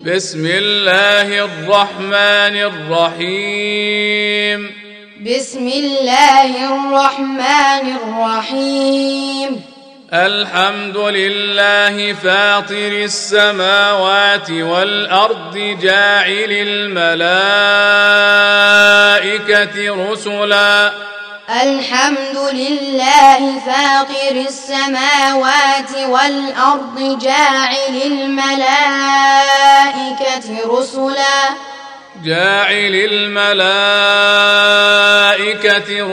بسم الله الرحمن الرحيم. بسم الله الرحمن الرحيم. الحمد لله فاطر السماوات والأرض جاعل الملائكة رسلا. الحمد لله فاطر السماوات والأرض جاعل الملائكة رسلا جاعل الملائكة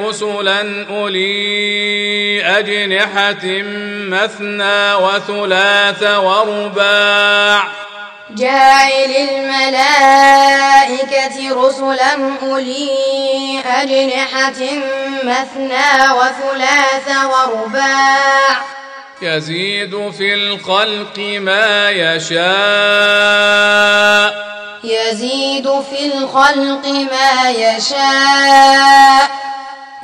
رسلا أولي أجنحة مثنى وثلاث ورباع جاعل الملائكة رسلا أولي أجنحة مثنى وثلاث ورباع. يزيد في الخلق ما يشاء. يزيد في الخلق ما يشاء.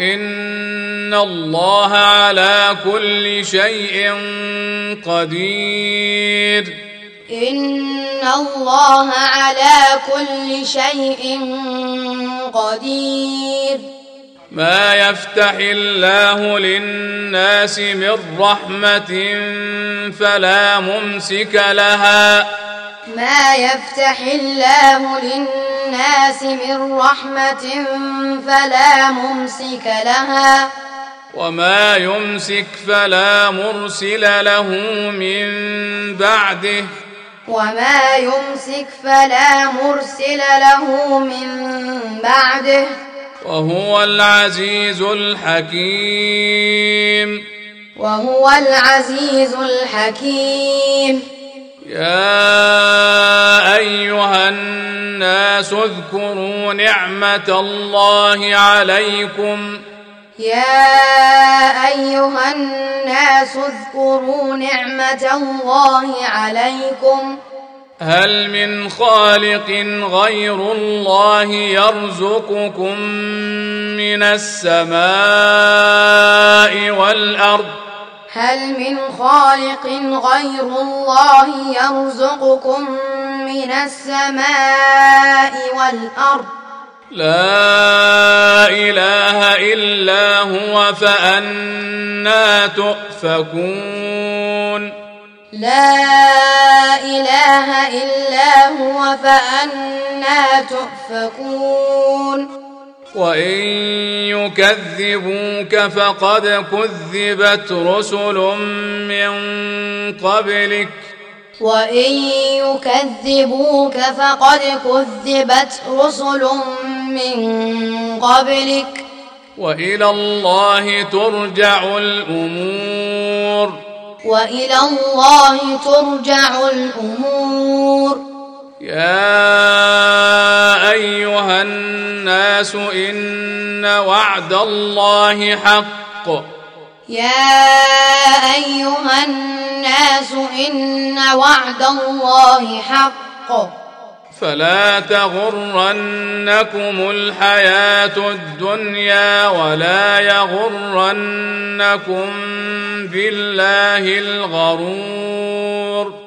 إن الله على كل شيء قدير. إن الله على كل شيء قدير. ما يفتح الله للناس من رحمة فلا ممسك لها. ما يفتح الله للناس من رحمة فلا ممسك لها. وما يمسك فلا مرسل له من بعده. وما يمسك فلا مرسل له من بعده. وهو العزيز الحكيم. وهو العزيز الحكيم. يا أيها الناس اذكروا نعمة الله عليكم. يا أيها الناس اذكروا نعمة الله عليكم. هل من خالق غير الله يرزقكم من السماء والأرض؟ هل من خالق غير الله يرزقكم من السماء والأرض؟ لا إله إلا هو فأنا تؤفكون. لا إله إلا هو فأنا تؤفكون. وإن يكذبوك فقد كذبت رسل من قبلك. وإن يكذبوك فقد كذبت رسل من قبلك. وإلى الله ترجع الأمور. وإلى الله ترجع الأمور. يا أيها الناس إن وعد الله حق. يا أيها الناس إن وعد الله حق. فلا تغرنكم الحياة الدنيا ولا يغرنكم بالله الغرور.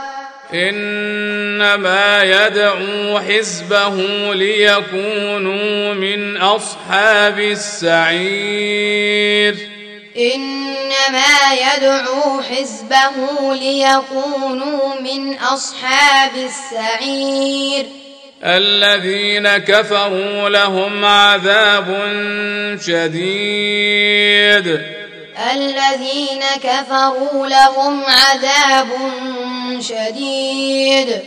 إنما يدعو حزبه ليكونوا من أصحاب السعير. إنما يدعو حزبه ليكونوا من أصحاب السعير. الذين كفروا لهم عذاب شديد. الذين كفروا لهم عذاب شديد.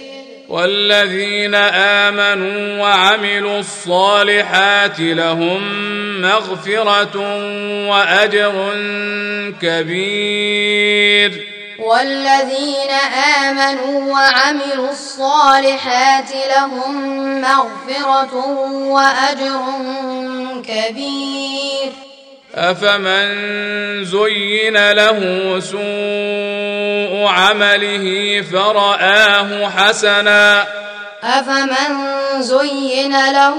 والذين آمنوا وعملوا الصالحات لهم مغفرة وأجر كبير. والذين آمنوا وعملوا الصالحات لهم مغفرة وأجر كبير. أفمن زين له سوء عمله فرآه حسنا أفمن زين له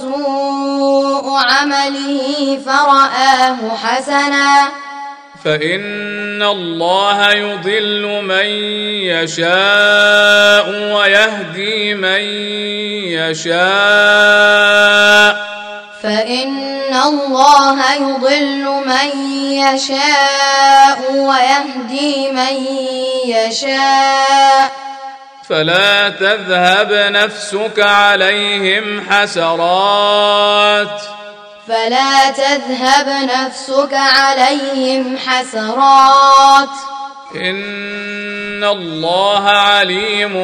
سوء عمله فرآه حسنا فإن الله يضل من يشاء ويهدي من يشاء فإن الله يضل من يشاء ويهدي من يشاء. فلا تذهب نفسك عليهم حسرات. فلا تذهب نفسك عليهم حسرات. إن الله عليم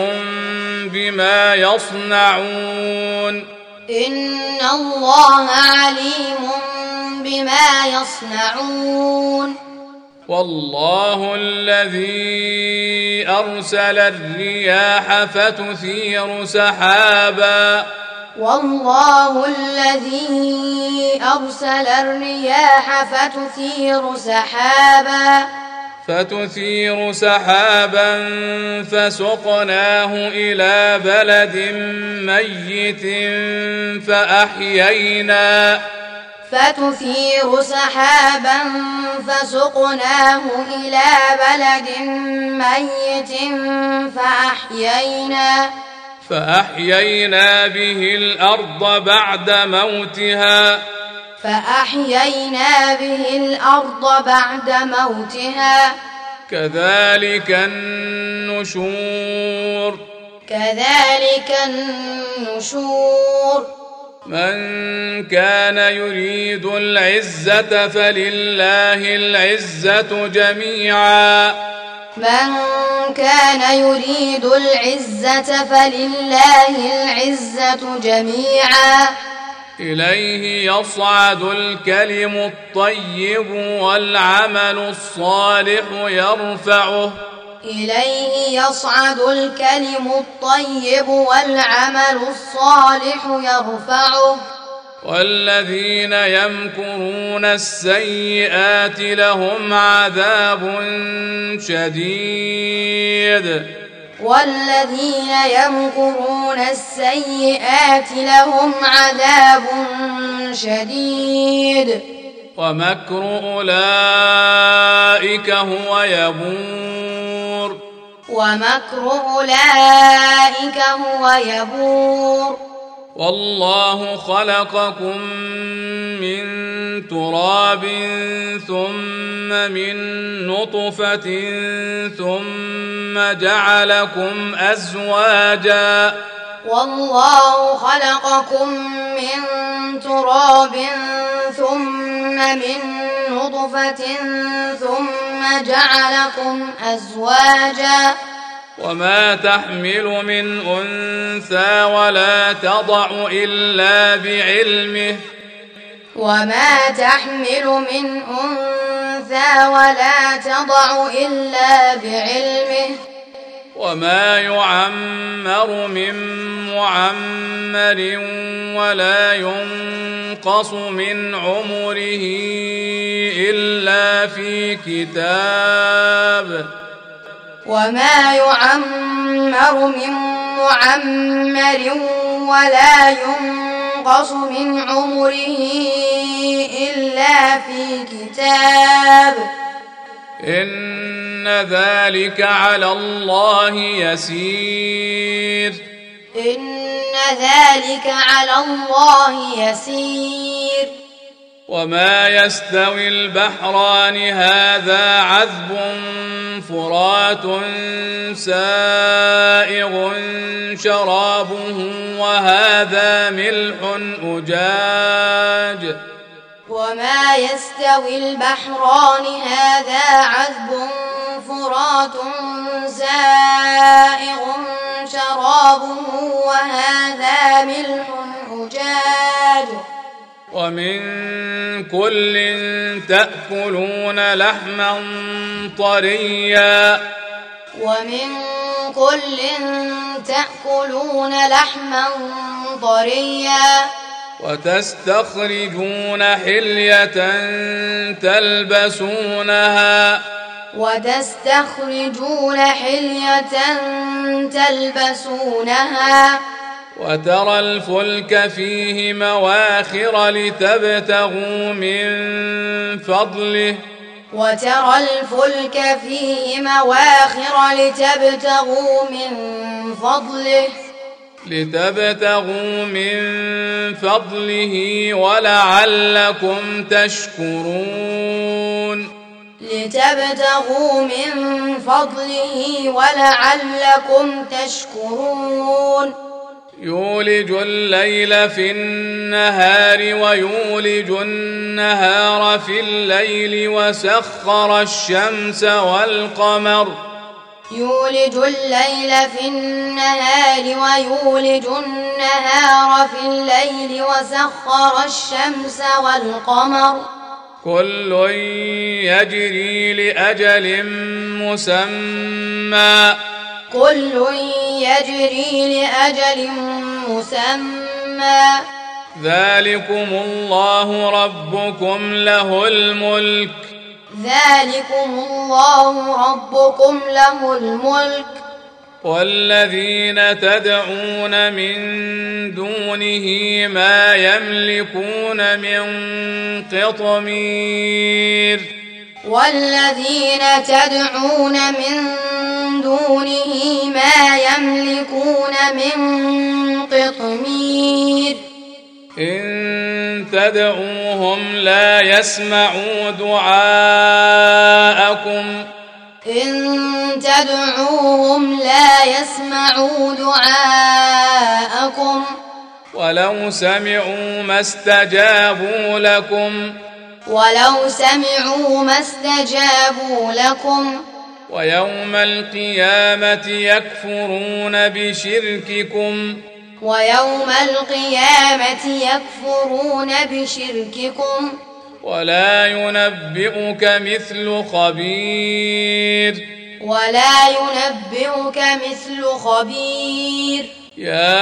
بما يصنعون. ان الله عليم بما يصنعون والله الذي ارسل الرياح فتثير سحابا والله الذي أرسل الرياح فتثير سحابا فتثير سحابا فسقناه إلى بلد ميت فأحيينا. فتثير سحابا فسقناه إلى بلد ميت فأحيينا. فأحيينا به الأرض بعد موتها. فأحيينا به الأرض بعد موتها. كذلك النشور. كذلك النشور. من كان يريد العزة فلله العزة جميعا. من كان يريد العزة فلله العزة جميعا. إليه يصعد الكلم الطيب والعمل الصالح يرفعه. إليه يصعد الكلم الطيب والعمل الصالح يرفعه. والذين يمكرون السيئات لهم عذاب شديد. والذين يمكرون السيئات لهم عذاب شديد. ومكر أولئك هو يبور. ومكر أولئك هو يبور. والله خلقكم من تراب ثم من نطفة ثم جعلكم أزواجا. والله خلقكم من تراب ثم من نطفة ثم جعلكم أزواجا. وما تحمل من انثى ولا تضع الا بعلمه وما تحمل من انثى ولا تضع الا بعلمه وما يعمر من معمر ولا ينقص من عمره الا في كتاب وما يعمر من معمر ولا ينقص من عمره إلا في كتاب. إن ذلك على الله يسير. إن ذلك على الله يسير. وما يستوي البحران هذا عذب فرات سائغ شرابه وهذا ملح أجاج وما يستوي البحران هذا عذب فرات سائغ شرابه وهذا ملح أجاج ومن كل تأكلون لحما طريا. ومن كل تأكلون لحما طريا. وتستخرجون حلية تلبسونها. وتستخرجون حلية تلبسونها. وترى الفلك فيه مواخر لتبتغوا من فضله. وترى الفلك فيه مواخر لتبتغوا من فضله. لتبتغوا من فضله ولعلكم تشكرون. لتبتغوا من فضله ولعلكم تشكرون. يولج الليل في النهار ويولج النهار في الليل وسخر الشمس والقمر. يولج الليل في النهار ويولج النهار في الليل وسخر الشمس والقمر. كل يجري لأجل مسمى. كل يجري لأجل مسمى. ذلكم الله ربكم له الملك. ذلكم الله ربكم له الملك. والذين تدعون من دونه ما يملكون من قطمير. والذين تدعون من دونه ما يملكون من قطمير. إن تدعوهم لا يسمعوا دعاءكم. إن تدعوهم لا يسمعوا دعاءكم. ولو سمعوا ما استجابوا لكم. ولو سمعوا ما استجابوا لكم. ويوم القيامة يكفرون بشرككم. ويوم القيامة يكفرون بشرككم. ولا ينبئك مثل خبير. ولا ينبئك مثل خبير. يا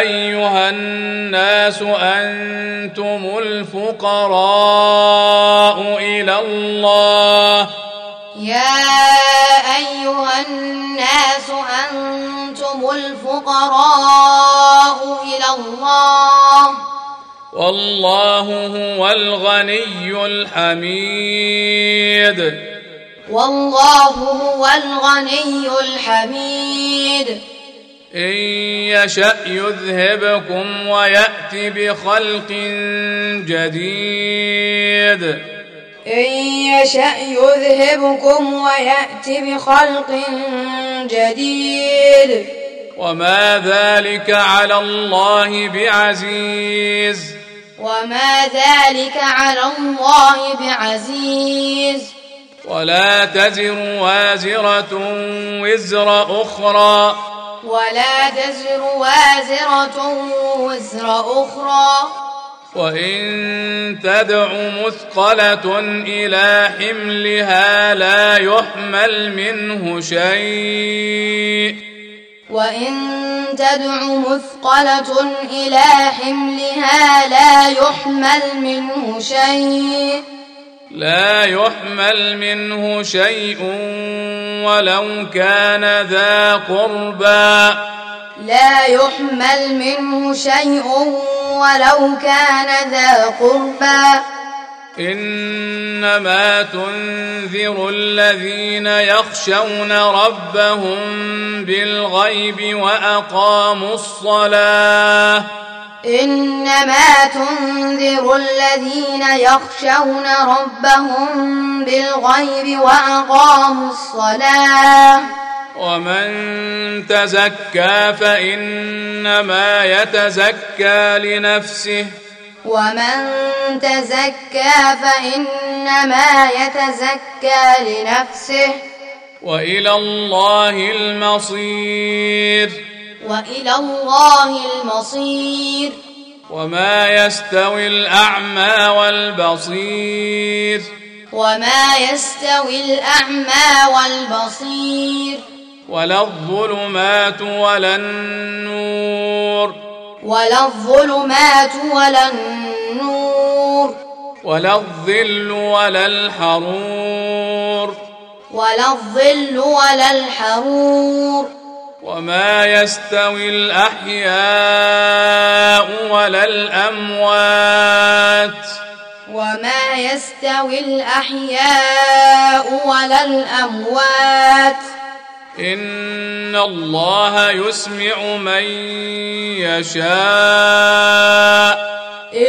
أيها الناس أنتم الفقراء إلى الله. يا أيها الناس أنتم الفقراء إلى الله. والله هو الغني الحميد. والله هو الغني الحميد. إن يشأ يذهبكم ويأتي بخلق جديد. إن يشأ يذهبكم ويأتي بخلق جديد. وما ذلك على الله بعزيز. وما ذلك على الله بعزيز. ولا تزر وازرة وزر أخرى. ولا تزر وازرة وزر أخرى. وإن تدع مثقلة إلى حملها لا يحمل منه شيء. وإن تدع مثقلة إلى حملها لا يحمل منه شيء. لا يحمل منه شيء ولو كان ذا قربى. لا يحمل منه شيء ولو كان ذا قربى. إنما تنذر الذين يخشون ربهم بالغيب وأقاموا الصلاة. إنما تنذر الذين يخشون ربهم بالغيب وأقاموا الصلاة. ومن تزكى فإنما يتزكى لنفسه. ومن تزكى فإنما يتزكى لنفسه. وإلى الله المصير. وإلى الله المصير. وما يستوي الأعمى والبصير. وما يستوي الأعمى والبصير. ولا الظلمات ولا النور. ولا الظلمات ولا النور. ولا الظل ولا الحرور. ولا الظل ولا الحرور. وما يستوي الأحياء ولا الأموات. وما يستوي الأحياء ولا الأموات. إن الله يسمع من يشاء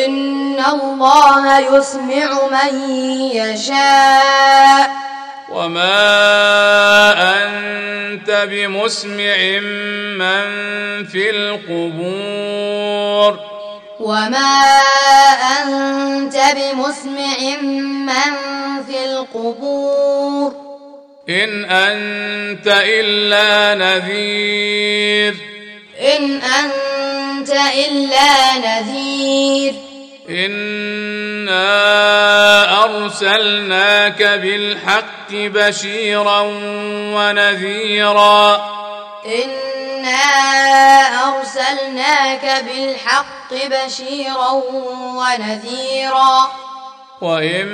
إن الله يسمع من يشاء وما أنت بمسمع من في القبور وما أنت بمسمع من في القبور إن أنت إلا نذير. إن أنت إلا نذير. إنا أرسلناك بالحق بشيرا ونذيرا. إنا أرسلناك بالحق بشيرا ونذيرا. وإن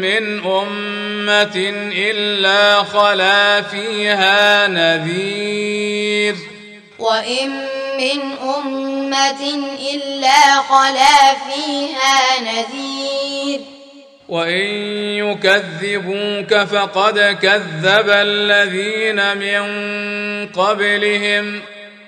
من أمة إلا خلا فيها نذير. وإن من أمة إلا خلا فيها نذير. وإن يكذبوك فقد كذب الذين من قبلهم.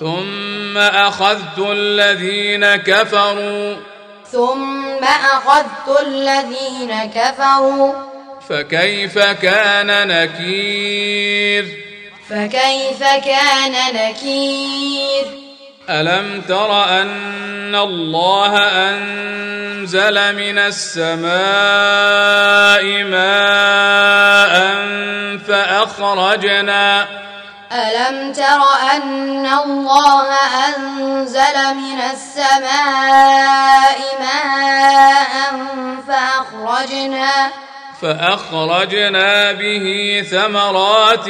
ثم أخذت الذين كفروا. ثم أخذت الذين كفروا. فكيف كان نكير؟ فكيف كان نكير؟ ألم تر أن الله أنزل من السماء ماء فأخرجنا ألم تر أن الله أنزل من السماء ماء فأخرجنا فأخرجنا به ثمرات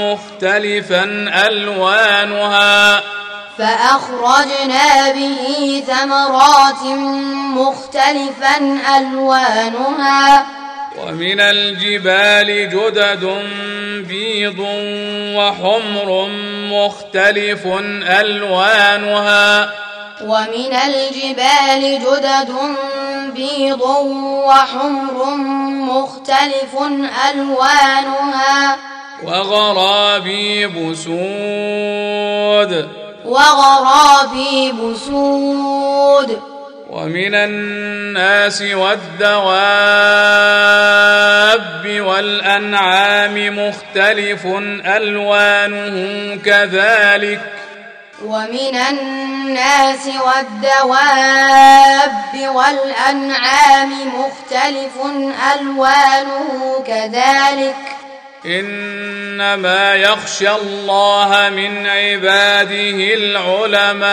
مختلفا ألوانها. فأخرجنا به ثمرات مختلفا ألوانها. ومن الجبال جدد بيض وحمر مختلف ألوانها. ومن الجبال جدد بيض وحمر مختلف ألوانها. وغرابيب سود. وغرابيب سود. ومن الناس والدواب والأنعام مختلف ألوانه كذلك ومن الناس والدواب والأنعام مختلف ألوانه كذلك إنما يخشى الله من عباده العلماء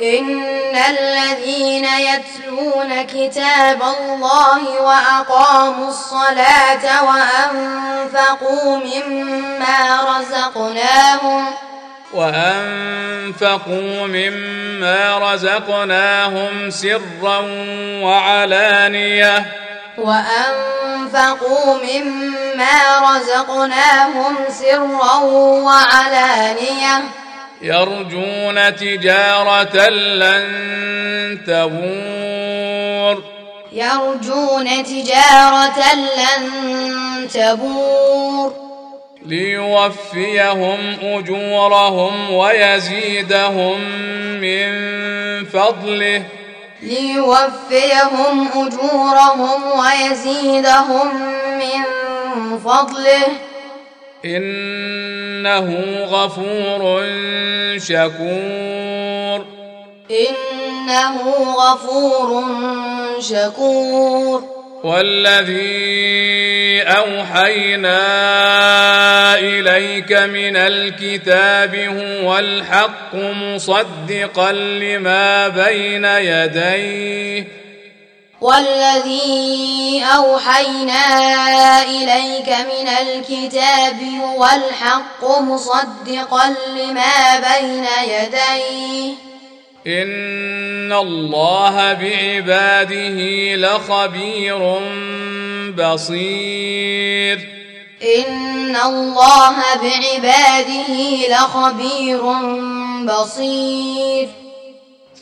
إن الذين يتلون كتاب الله وأقاموا الصلاة وأنفقوا مما رزقناهم وأنفقوا مما رزقناهم سرا وعلانية. وأنفقوا مما رزقناهم سرا وعلانية. يرجون تجارة لن تبور. يرجون تجارة لن تبور. ليوفيهم أجورهم ويزيدهم من فضله. ليوفيهم أجورهم ويزيدهم من فضله. إنه غفور شكور. إنه غفور شكور. والذي أوحينا إليك من الكتاب هو الحق مصدقا لما بين يديه. والذي أوحينا إليك من الكتاب هو الحق مصدقا لما بين يديه. إن الله بعباده لخبير بصير. إن الله بعباده لخبير بصير.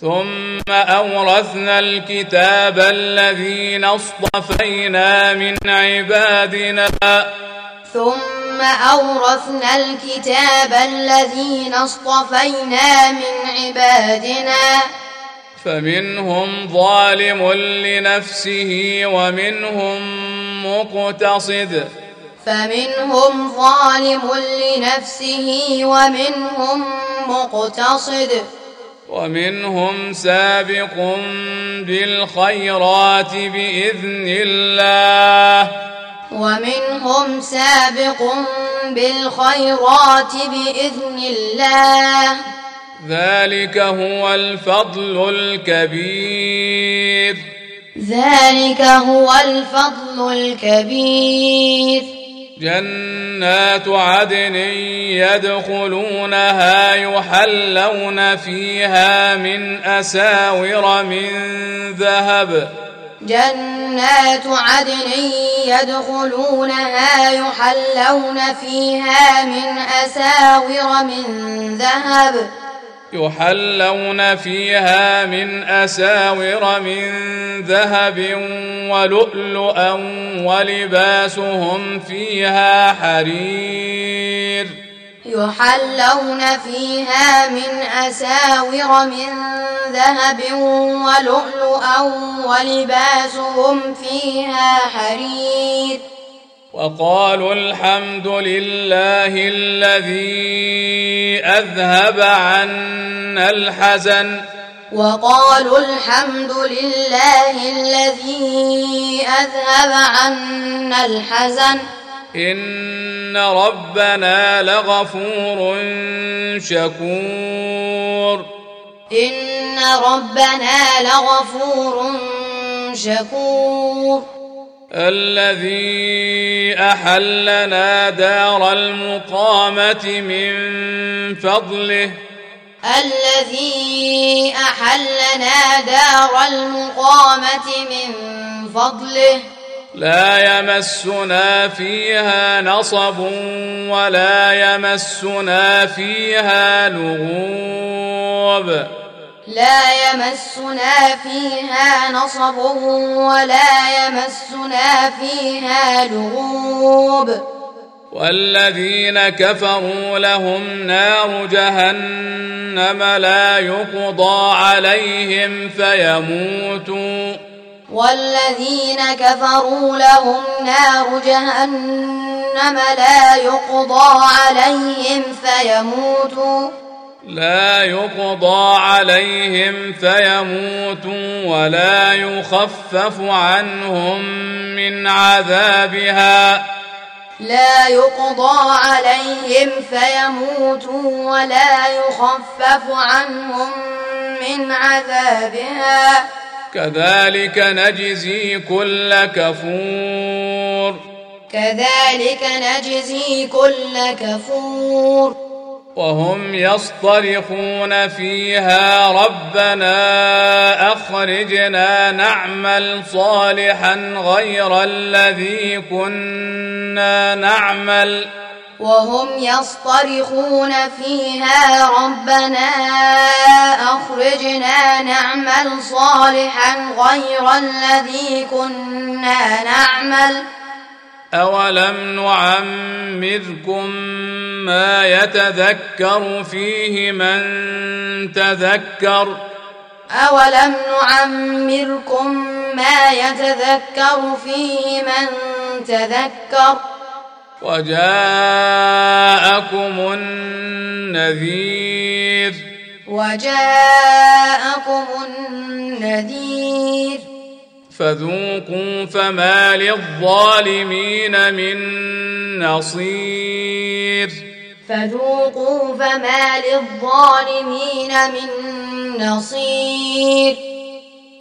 ثم أورثنا الكتاب الذين اصطفينا من عبادنا. ثم أورثنا الكتاب الذين اصطفينا من عبادنا. فمنهم ظالم لنفسه ومنهم مقتصد. فمنهم ظالم لنفسه ومنهم مقتصد. ومنهم سابق بالخيرات بإذن الله. ومنهم سابق بالخيرات بإذن الله. ذلك هو الفضل الكبير. ذلك هو الفضل الكبير. جنات عدن يدخلونها يحلون فيها من أساور من ذهب. جنات عدن يدخلونها يحلون فيها من أساور من ذهب. يحلون فيها من أساور من ذهب ولؤلؤا ولباسهم فيها حرير. يحلون فيها من أساور من ذهب ولؤلؤا ولباسهم فيها حرير. وقالوا الحمد لله الذي أذهب عنا الحزن. وقالوا الحمد لله الذي أذهب عنا الحزن. إن ربنا لغفور شكور. إن ربنا لغفور شكور. الذي أحلنا دار المقامة من فضله. الذي أحلنا دار المقامة من فضله. لا يمسنا فيها نصب ولا يمسنا فيها لغوب. لا يمسنا فيها نصب ولا يمسنا فيها لغوب. والذين كفروا لهم نار جهنم لا يقضى عليهم فيموتوا. والذين كفروا لهم نار جهنم لا يقضى عليهم فيموتوا. لا يقضى عليهم فيموتوا ولا يخفف عنهم من عذابها. لا يقضى عليهم فيموتوا ولا يخفف عنهم من عذابها. كذلك نجزي كل كفور. كذلك نجزي كل كفور. وهم يصطرخون فيها ربنا أخرجنا نعمل صالحا غير الذي كنا نعمل وهم يصطرخون فيها ربنا أخرجنا نعمل صالحا غير الذي كنا نعمل أولم نعمركم ما يتذكر فيه من تذكر أولم نعمركم ما يتذكر فيه من تذكر وجاءكم النذير وجاءكم النذير فذوقوا فما للظالمين من نصير. فذوقوا فما للظالمين من نصير.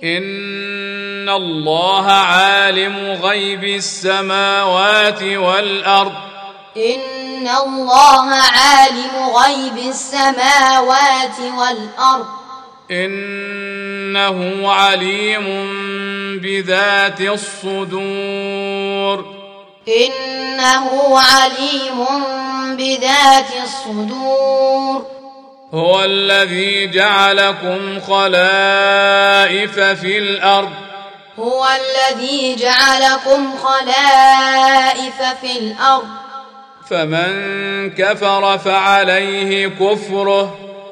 إن الله عالم غيب السماوات والأرض. إن الله عالم غيب السماوات والأرض. إنه عليم بذات الصدور. إنه عليم بذات الصدور. هو الذي جعلكم خلائف في الأرض. هو الذي جعلكم خلائف في الأرض. فمن كفر فعليه كفره.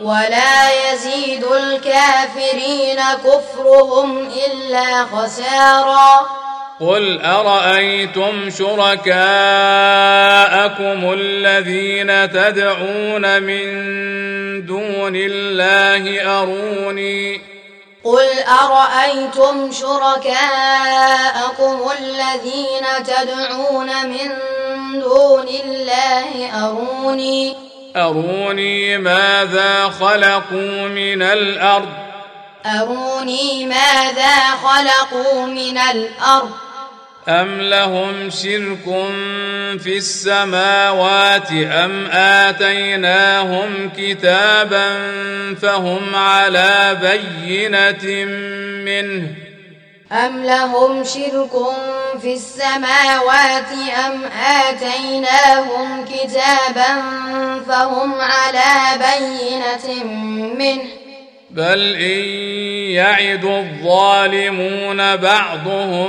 ولا يزيد الكافرين كفرهم إلا خسارا. قل أرأيتم شركاءكم الذين تدعون من دون الله أروني؟ قل أرأيتم شركاءكم الذين تدعون من دون الله أروني؟ أروني ماذا خلقوا من الأرض؟ أروني ماذا خلقوا من الأرض؟ أم لهم شرك في السماوات أم آتيناهم كتابا فهم على بينة منه؟ أم لهم شرك في السماوات أم آتيناهم كتابا فهم على بينة منه بل إن يعد الظالمون بعضهم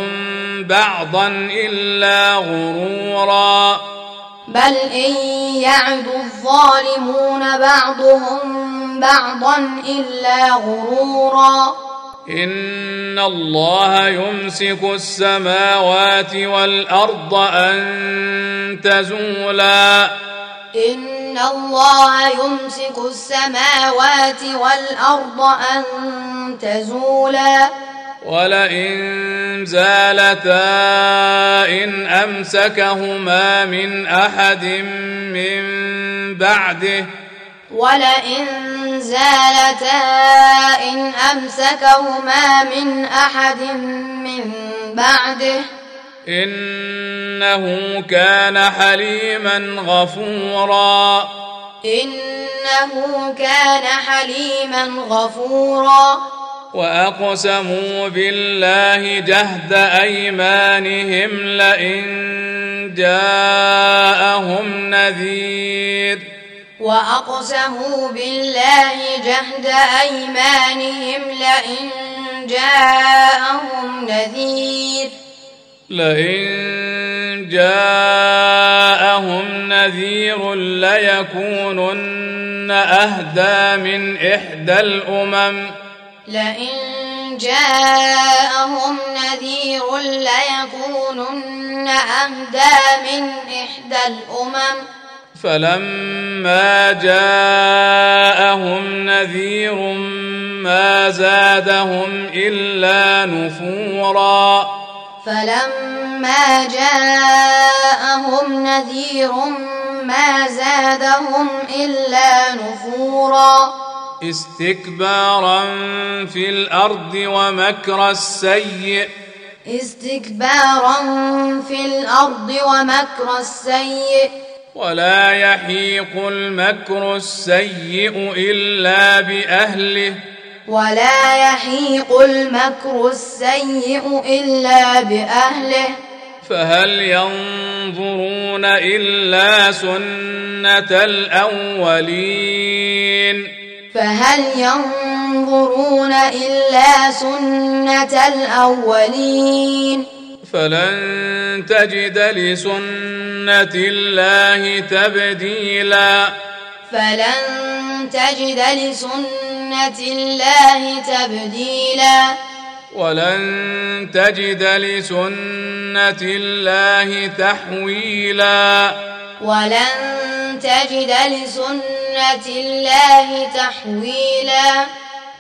بعضا إلا غرورا بل إن يعد الظالمون بعضهم بعضا إلا غرورا إن الله يمسك السماوات والأرض أن تزولا. إن الله يمسك السماوات والأرض أن تزولا. ولئن زالتا إن أمسكهما من أحد من بعده ولئن زالتا إن أمسكهما من أحد من بعده إنه كان حليما غفورا. إنه كان حليما غفورا. وأقسموا بالله جهد أيمانهم لئن جاءهم نذير وأقسموا بالله جهد أيمانهم لئن جاءهم نذير. لئن جاءهم نذير ليكونن أهدى من إحدى الأمم. لئن جاءهم نذير ليكونن أهدى من إحدى الأمم. فلما جاءهم نذير ما زادهم الا نفورا. فلما جاءهم نذير ما زادهم الا نفورا. استكبارا في الأرض ومكر السيئ. استكبارا في الأرض ومكر السيئ. ولا يحيق المكر السيء إلا بأهله. ولا يحيق المكر السيء إلا بأهله. فهل ينظرون إلا سنة الأولين؟ فهل ينظرون إلا سنة الأولين؟ فلن تجد لسنة الله تبديلا. فلن تجد لسنة الله تبديلا. ولن تجد لسنة الله تحويلا. ولن تجد لسنة الله تحويلا.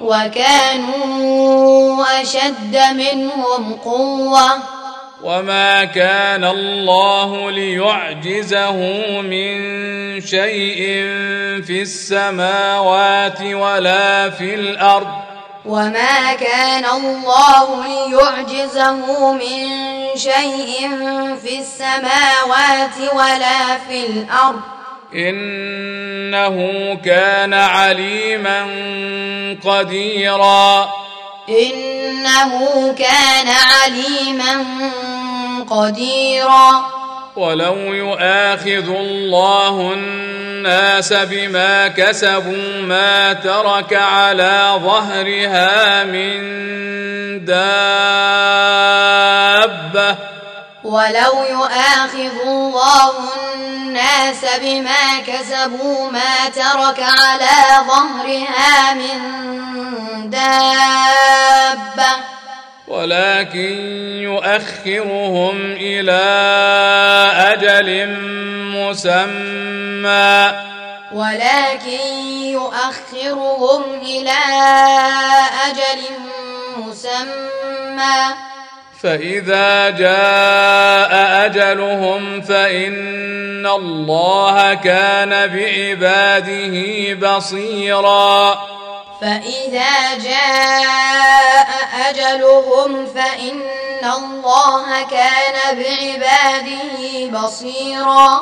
وكانوا أشد منهم قوة. وما كان الله ليعجزه من شيء في السماوات ولا في الأرض. وما كان الله ليعجزه من شيء في السماوات ولا في الأرض. إنه كان عليما قديرا. إنه كان عليما قديرا. ولو يؤاخذ الله الناس بما كسبوا ما ترك على ظهرها من دابة ولو يؤاخذ الله الناس بما كسبوا ما ترك على ظهرها من دابة. ولكن يؤخرهم إلى أجل مسمى. ولكن يؤخرهم إلى أجل مسمى. فإذا جاء أجلهم فإن الله كان بعباده بصيرا. فإذا جاء أجلهم فإن الله كان بعباده بصيرا.